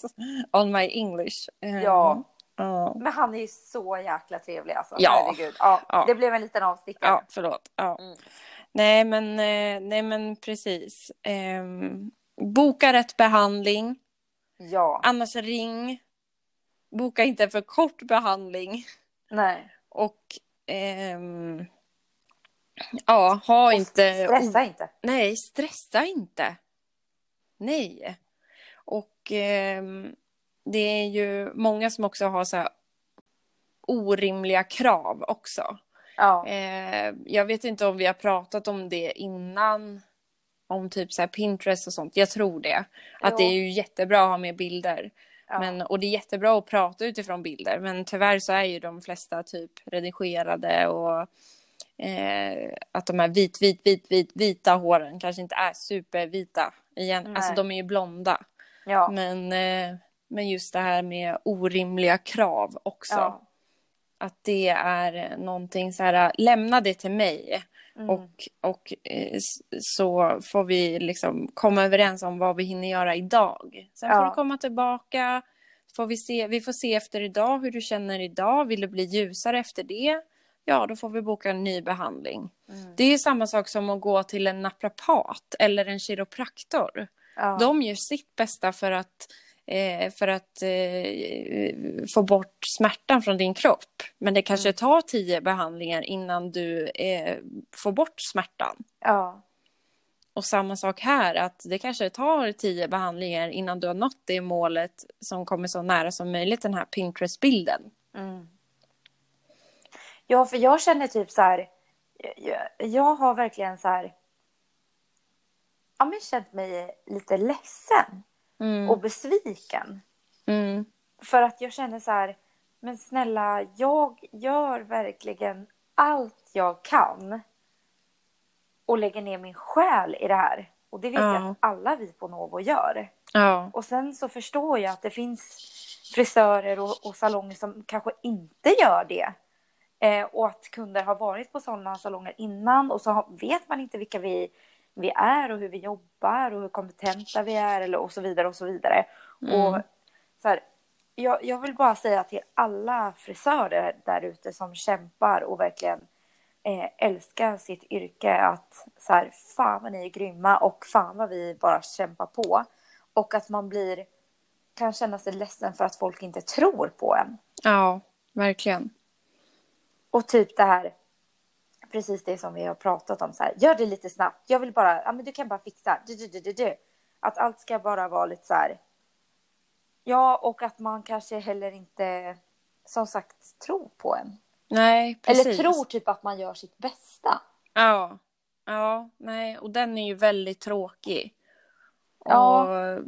on my English. Eh, Ja. Ja, Men han är ju så jäkla trevlig alltså. Ja. Herregud. Ja, Ja. Det blev en liten avstickare. ja förlåt. Ja. Mm. Nej, men, eh, nej, men precis. Ehm, boka rätt behandling. Ja. Annars ring. Boka inte för kort behandling. Nej. Och ehm, ja, ha inte... Stressa inte. Nej, stressa inte. Nej. Och ehm, det är ju många som också har så här orimliga krav också. Ja. Eh, jag vet inte om vi har pratat om det innan. Om typ så här Pinterest och sånt. Jag tror det. Att Jo. det är ju jättebra att ha med bilder. Ja. Men, och det är jättebra att prata utifrån bilder. Men tyvärr så är ju de flesta typ redigerade och eh, att de här vit, vit, vit, vit, vita håren kanske inte är supervita. Igen. Nej. Alltså de är ju blonda. ja. Men, eh, men just det här med orimliga krav också. ja. Att det är någonting så här, lämna det till mig. Mm. Och, och eh, så får vi liksom komma överens om vad vi hinner göra idag. Sen får Ja. du komma tillbaka. Får vi, se, vi får se efter idag hur du känner idag. Vill du bli ljusare efter det? Ja, då får vi boka en ny behandling. Mm. Det är ju samma sak som att gå till en naprapat eller en kiropraktor. Ja. De gör sitt bästa för att, eh, för att eh, få bort smärtan från din kropp. Men det kanske Mm. tar tio behandlingar innan du eh, får bort smärtan. ja. Och samma sak här, att det kanske tar tio behandlingar innan du har nått det målet som kommer så nära som möjligt, den här Pinterest-bilden. Mm. Ja, för jag känner typ så här. Jag, jag har verkligen så här. Ja, men känt mig lite ledsen Mm. och besviken. Mm. För att jag känner så här. Men snälla, jag gör verkligen allt jag kan. Och lägger ner min själ i det här. Och det vet Ja. jag att alla vi på Novo gör. Ja, Och sen så förstår jag att det finns frisörer och, och salonger som kanske inte gör det. Eh, och att kunder har varit på sådana salonger innan och så har, vet man inte vilka vi, vi är och hur vi jobbar och hur kompetenta vi är eller, och så vidare och så vidare. Och så här, jag, jag vill bara säga till alla frisörer där ute som kämpar och verkligen eh, älskar sitt yrke att så här, fan vad ni är grymma och fan vad vi bara kämpar på. Och att man blir, kan känna sig ledsen för att folk inte tror på en. ja, verkligen. Och typ det här, precis det som vi har pratat om, så här, gör det lite snabbt. Jag vill bara, ja men du kan bara fixa, du, du, du, du, du. Att allt ska bara vara lite så här. Ja, och att man kanske heller inte, som sagt, tror på en. Nej, precis. Eller tror typ att man gör sitt bästa. Ja, ja, nej, och den är ju väldigt tråkig. Ja. Och,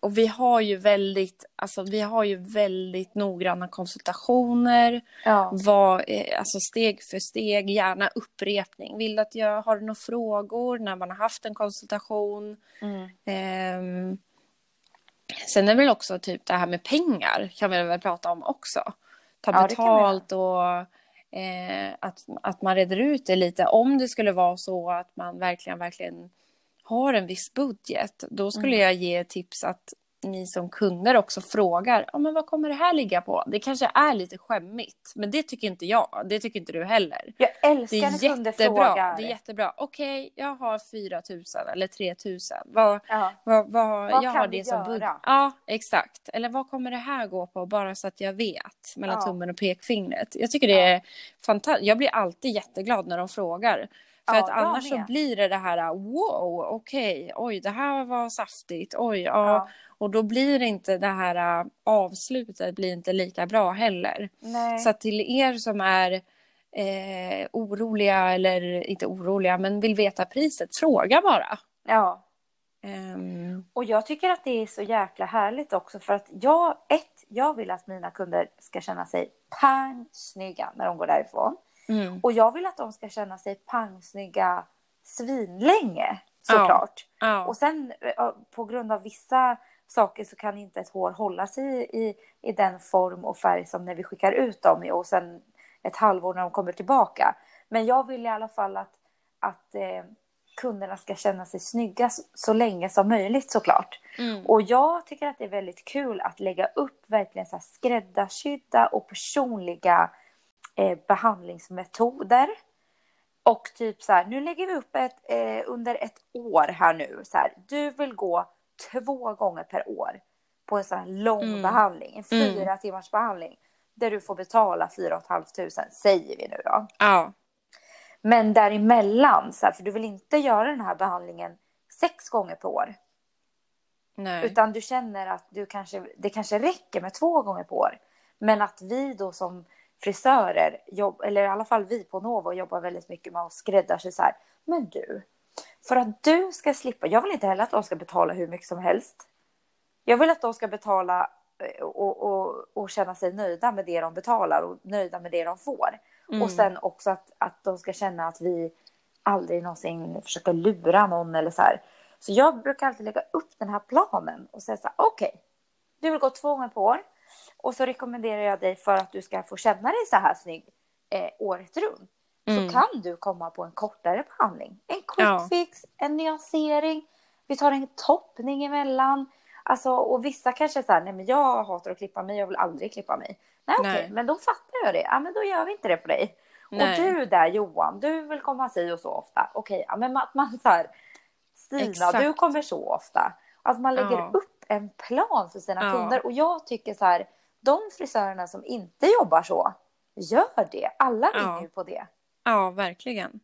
och vi har ju väldigt, alltså vi har ju väldigt noggranna konsultationer. Ja. Vad, eh, alltså steg för steg, gärna upprepning. Vill att jag har några frågor när man har haft en konsultation. Mm. Ehm, sen är det väl också typ det här med pengar kan vi väl prata om också. Ta Ja, betalt och eh, att, att man reder ut det lite. Om det skulle vara så att man verkligen, verkligen har en viss budget. Då skulle Mm. jag ge tips att ni som kunder också frågar, ja men vad kommer det här ligga på? Det kanske är lite skämmigt, men det tycker inte jag. Det tycker inte du heller. Jag Det älskar är när kunder jättebra. frågar. Det är jättebra. Okej, jag har 4 000 eller 3 000. Vad, ja. vad, vad, Vad jag kan har det som budget. Ja, exakt. Eller vad kommer det här gå på? Bara så att jag vet. Mellan Ja. tummen och pekfingret. Jag tycker det är fantastiskt. Jag blir alltid jätteglad när de frågar. För Ja, att annars så blir det det här wow, okej, oj, det här var saftigt, oj, ja. Ja. Och då blir inte det här äh, avslutet blir inte lika bra heller. Nej. Så till er som är eh, oroliga eller inte oroliga men vill veta priset, fråga bara. Ja. Ehm, Och jag tycker att det är så jäkla härligt också för att jag, ett, jag vill att mina kunder ska känna sig pangsnygga när de går därifrån. Mm, Och jag vill att de ska känna sig pangsnygga svinlänge såklart. ja, Och sen eh, på grund av vissa saker så kan inte ett hår hålla sig i, i den form och färg som när vi skickar ut dem i och sen ett halvår när de kommer tillbaka. Men jag vill i alla fall att, att eh, kunderna ska känna sig snygga så, så länge som möjligt såklart. mm, Och jag tycker att det är väldigt kul att lägga upp verkligen så här skräddarsydda och personliga eh, behandlingsmetoder. Och typ så här, nu lägger vi upp ett eh, under ett år här nu. Så här, du vill gå två gånger per år på en sån här lång Mm. behandling, en Mm. fyra timmars behandling. Där du får betala fyra 500 säger vi nu då. ja, Men däremellan, så här, för du vill inte göra den här behandlingen sex gånger per år. nej, Utan du känner att du kanske, det kanske räcker med två gånger på år. Men att vi då som frisörer, jobb, eller i alla fall vi på Novo jobbar väldigt mycket med att skräddarsy så här. Men du, för att du ska slippa, jag vill inte heller att de ska betala hur mycket som helst. Jag vill att de ska betala eh, och, och, och känna sig nöjda med det de betalar och nöjda med det de får. Mm. Och sen också att, att de ska känna att vi aldrig någonsin försöker lura någon eller så här. Så jag brukar alltid lägga upp den här planen och säga så här, okej, du vill gå två gånger på år och så rekommenderar jag dig för att du ska få känna dig så här snygg eh, året runt. Mm. Så kan du komma på en kortare behandling. En quick Ja. fix, en nyansering, vi tar en toppning emellan. Alltså, och vissa kanske här, nej men jag hatar att klippa mig, jag vill aldrig klippa mig. Nej okej, Nej. men då fattar jag det. Ja men då gör vi inte det på dig. Nej. Och du där Johan, du vill komma si och så ofta. Okej, ja, men att man så här Stina, Exakt. du kommer så ofta. Att man lägger Ja. upp en plan för sina Ja. kunder. Och jag tycker så här, de frisörerna som inte jobbar så, gör det. Alla vinner Ja. ju på det. Ja, verkligen.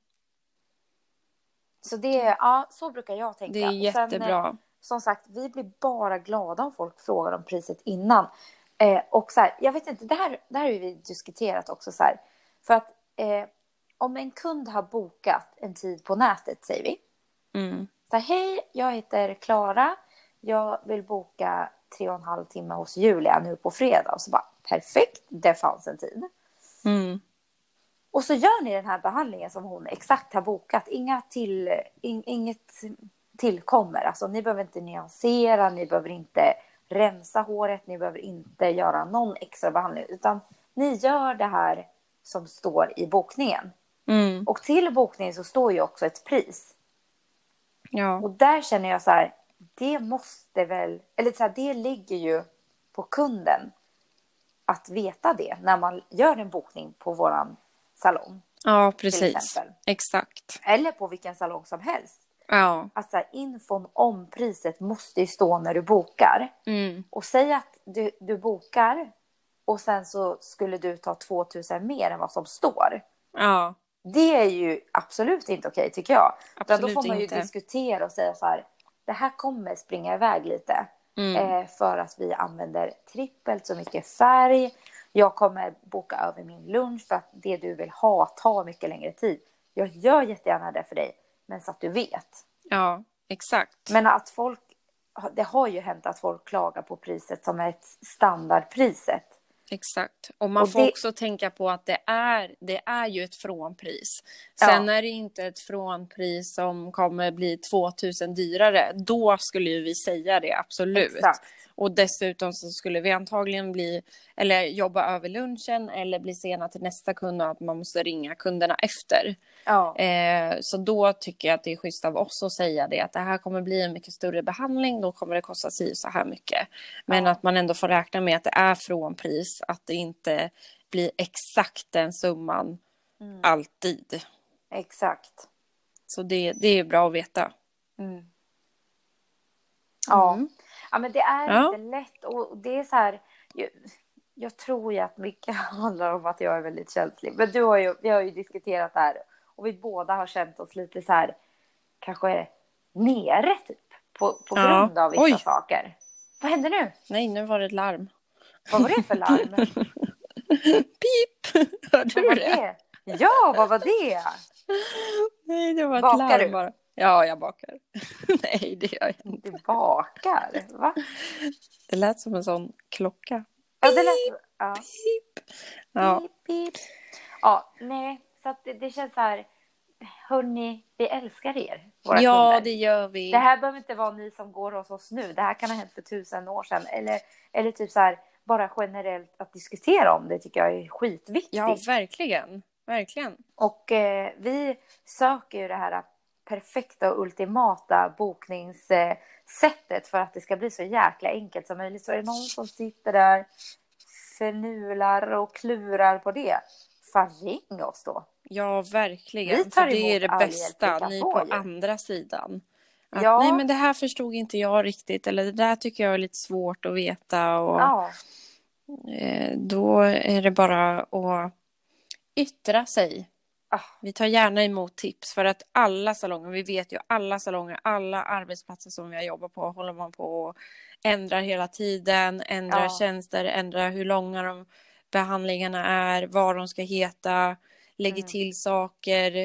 Så det, ja, så brukar jag tänka. Det är Och sen, eh, jättebra. som sagt, vi blir bara glada om folk frågar om priset innan. Eh, och så här, jag vet inte, det här, det här har vi diskuterat också så här. För att eh, om en kund har bokat en tid på nätet, säger vi. Mm. Så här, hej, jag heter Klara. Jag vill boka tre och en halv timme hos Julia nu på fredag. Och så bara, perfekt, det fanns en tid. Mm. Och så gör ni den här behandlingen som hon exakt har bokat. Inga till, in, inget tillkommer. Alltså, ni behöver inte nyansera, ni behöver inte rensa håret, ni behöver inte göra någon extra behandling. Utan ni gör det här som står i bokningen. Mm. Och till bokningen så står ju också ett pris. Ja. Och där känner jag så här, det måste väl, eller så här, det ligger ju på kunden att veta det när man gör en bokning på våran salong. ja, precis. Exakt. Eller på vilken salong som helst. Ja. Att så här, infon om priset måste ju stå när du bokar. Mm. Och säg att du, du bokar och sen så skulle du ta 2000 mer än vad som står. Ja. Det är ju absolut inte okej tycker jag. Utan då Absolut får man ju inte. diskutera och säga så här. Det här kommer springa iväg lite. Mm. Eh, för att vi använder trippelt så mycket färg. Jag kommer boka över min lunch för att det du vill ha tar mycket längre tid. Jag gör jättegärna det för dig. Men så att du vet. Ja, exakt. Men att folk, det har ju hänt att folk klagar på priset som är ett standardpriset. Exakt. Och man Och får det- också tänka på att det är, det är ju ett frånpris. Ja. Sen är det inte ett frånpris som kommer bli 2000 dyrare. Då skulle ju vi säga det, absolut. Exakt. Och dessutom så skulle vi antagligen bli, eller jobba över lunchen eller bli sena till nästa kund och att man måste ringa kunderna efter. Ja, Eh, så då tycker jag att det är schysst av oss att säga det, att det här kommer bli en mycket större behandling, då kommer det kosta sig så här mycket. Men Ja. att man ändå får räkna med att det är från pris, att det inte blir exakt den summan Mm. alltid. exakt. Så det, det är bra att veta. Mm. Ja. Mm. Ja, men det är Ja. inte lätt. Och det är så här, jag, jag tror ju att mycket (laughs) handlar om att jag är väldigt känslig. Men du har ju, vi har ju diskuterat det här och vi båda har känt oss lite så här, kanske nere typ. På, på Ja. grund av vissa Oj. saker. Vad händer nu? Nej, nu var det ett larm. Vad var det för larm? (laughs) Pip! Hörde du det? det? Ja, vad var det? Nej, det var ett Bakar larm du? bara. Ja, jag bakar. (laughs) Nej, det gör jag inte. Du bakar? Va? Det lät som en sån klocka. Ja, det lät... Ja. Pip! Ja, Pip, pip. Ja, nej, så det, det känns så här. Hörni, vi älskar er, våra ja kunder. det gör vi. Det här behöver inte vara ni som går hos oss nu. Det här kan ha hänt för tusen år sedan. Eller, eller typ så här, bara generellt att diskutera om det tycker jag är skitviktigt. Ja, verkligen. Verkligen. Och eh, vi söker ju det här perfekta och ultimata bokningssättet för att det ska bli så jäkla enkelt som möjligt. Så är det någon som sitter där, förnular och klurar på det, fan ring oss då. Ja, verkligen. Vi tar det är det bästa. Ni på andra sidan. Att, Ja. Nej, men det här förstod inte jag riktigt. Eller det där tycker jag är lite svårt att veta. Och, Ja, eh, då är det bara att yttra sig. Ah. Vi tar gärna emot tips för att alla salonger, vi vet ju alla salonger, alla arbetsplatser som vi har jobbat på håller man på och ändrar hela tiden, ändrar Ja. tjänster, ändrar hur långa de behandlingarna är, vad de ska heta, lägger Mm. till saker,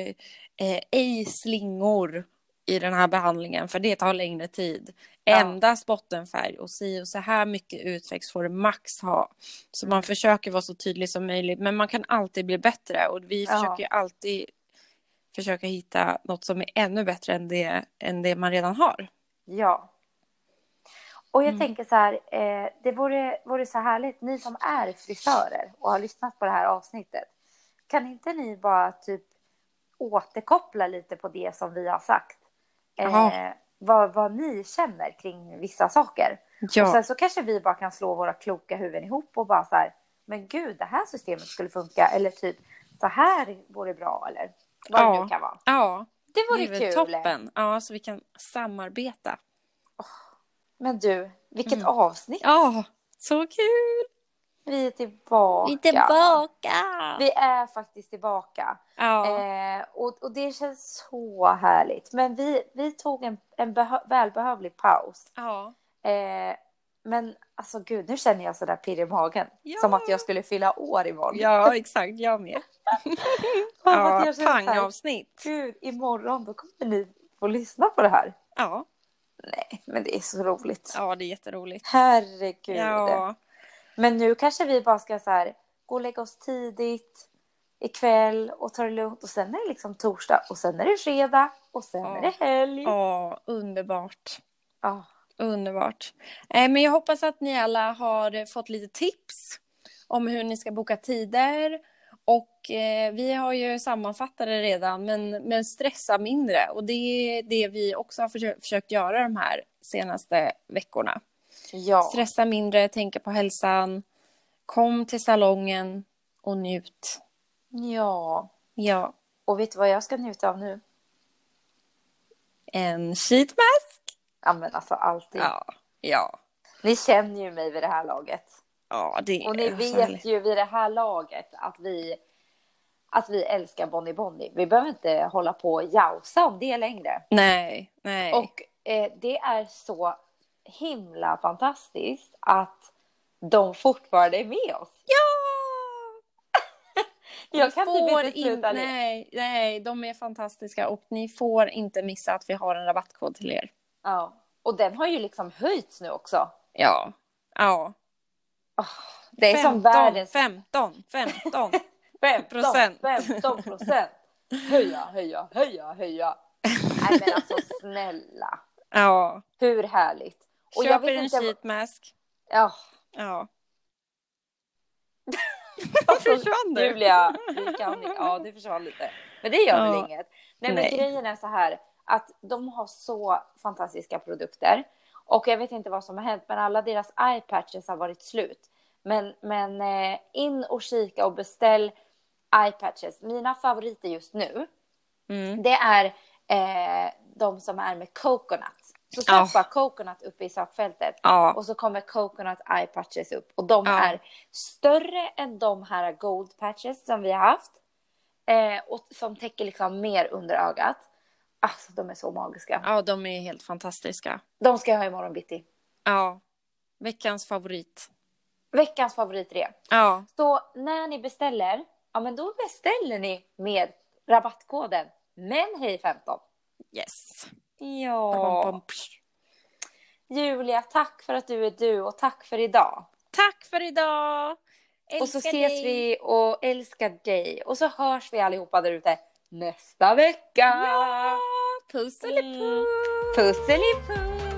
eh, ej slingor i den här behandlingen för det tar längre tid. Ja. Endast bottenfärg och si och så här mycket utväxt får du max ha. Så man försöker vara så tydlig som möjligt men man kan alltid bli bättre och vi Ja. försöker alltid försöka hitta något som är ännu bättre än det, än det man redan har. ja. Och jag Mm. tänker så här, eh, det vore, vore så härligt, ni som är frisörer och har lyssnat på det här avsnittet, kan inte ni bara typ återkoppla lite på det som vi har sagt? Eh, vad, vad ni känner kring vissa saker. Och Ja, sen så kanske vi bara kan slå våra kloka huvuden ihop och bara så här, men gud, det här systemet skulle funka, eller typ så här vore bra, eller vad det Ja. nu kan vara. ja Det vore det kul. toppen. Ja, så vi kan samarbeta. Men du, vilket Mm. avsnitt. Ja, så kul! Vi är tillbaka. Vi är tillbaka! Vi är faktiskt tillbaka. Ja. Eh, och, och det känns så härligt. Men vi, vi tog en, en behö- välbehövlig paus. ja. Eh, men alltså gud, nu känner jag sådär pirr i magen. Ja. Som att jag skulle fylla år imorgon. Ja, exakt. Jag med. (laughs) Ja, jag pangavsnitt. Gud, imorgon då kommer ni få lyssna på det här. Ja. Nej, men det är så roligt. ja, det är jätteroligt. Herregud. Ja. Men nu kanske vi bara ska så här, gå och lägga oss tidigt ikväll och ta det lugnt och sen är det liksom torsdag och sen är det fredag och sen Ja. är det helg. Ja, underbart. Ja. Underbart. Eh, Men jag hoppas att ni alla har fått lite tips om hur ni ska boka tider. Och eh, vi har ju sammanfattat det redan, men, men stressa mindre. Och det är det vi också har försökt göra de här senaste veckorna. Ja. Stressa mindre, tänka på hälsan. Kom till salongen och njut. Ja. Ja, Och vet du vad jag ska njuta av nu? en sheetmask. Ja men alltså alltid. Ja, ja. Ni känner ju mig vid det här laget. Ja, det Och ni är vet härligt. ju vid det här laget att vi, att vi älskar Bonnie Bonnie. Vi behöver inte hålla på och jausa om det längre. Nej, nej. Och eh, det är så himla fantastiskt att de fortfarande är med oss. Ja! (laughs) Jag kan får typ inte in- sluta le. nej, nej, de är fantastiska och ni får inte missa att vi har en rabattkod till er. Ja. Och den har ju liksom höjts nu också. Ja. Ja. Det är som världens 15, 15. 15 procent. 15 procent. Höja, höja, höja, höja. (laughs) Nej men alltså snälla. ja. Hur härligt. Och jag Köp er vet en inte... sheetmask. Ja, Ja. (laughs) alltså, Försvann du? Julia, kan... ja det försvann lite. Men det gör väl Ja. inget. Nej men Nej. grejen är så här att de har så fantastiska produkter. Och jag vet inte vad som har hänt men alla deras eye patches har varit slut. Men, men eh, in och kika och beställ eye patches. Mina favoriter just nu Mm. det är eh, de som är med coconut. Så Ja. sök bara coconut uppe i sökfältet. Ja. Och så kommer coconut eye patches upp. Och de Ja. är större än de här gold patches som vi har haft. Eh, och som täcker liksom mer under ögat. Alltså de är så magiska. ja, de är helt fantastiska. De ska jag ha imorgon bitti. Ja. Veckans favorit. Veckans favorit det. Ja. Så när ni beställer, ja men då beställer ni med rabattkoden MENHEJ15. Yes. Ja. Julia, tack för att du är du och tack för idag. Tack för idag! och så Älskar ses dig. vi och älskar dig. Och så hörs vi allihopa där ute nästa vecka. Ja! Puss eller Mm. puss! Puss eller puss!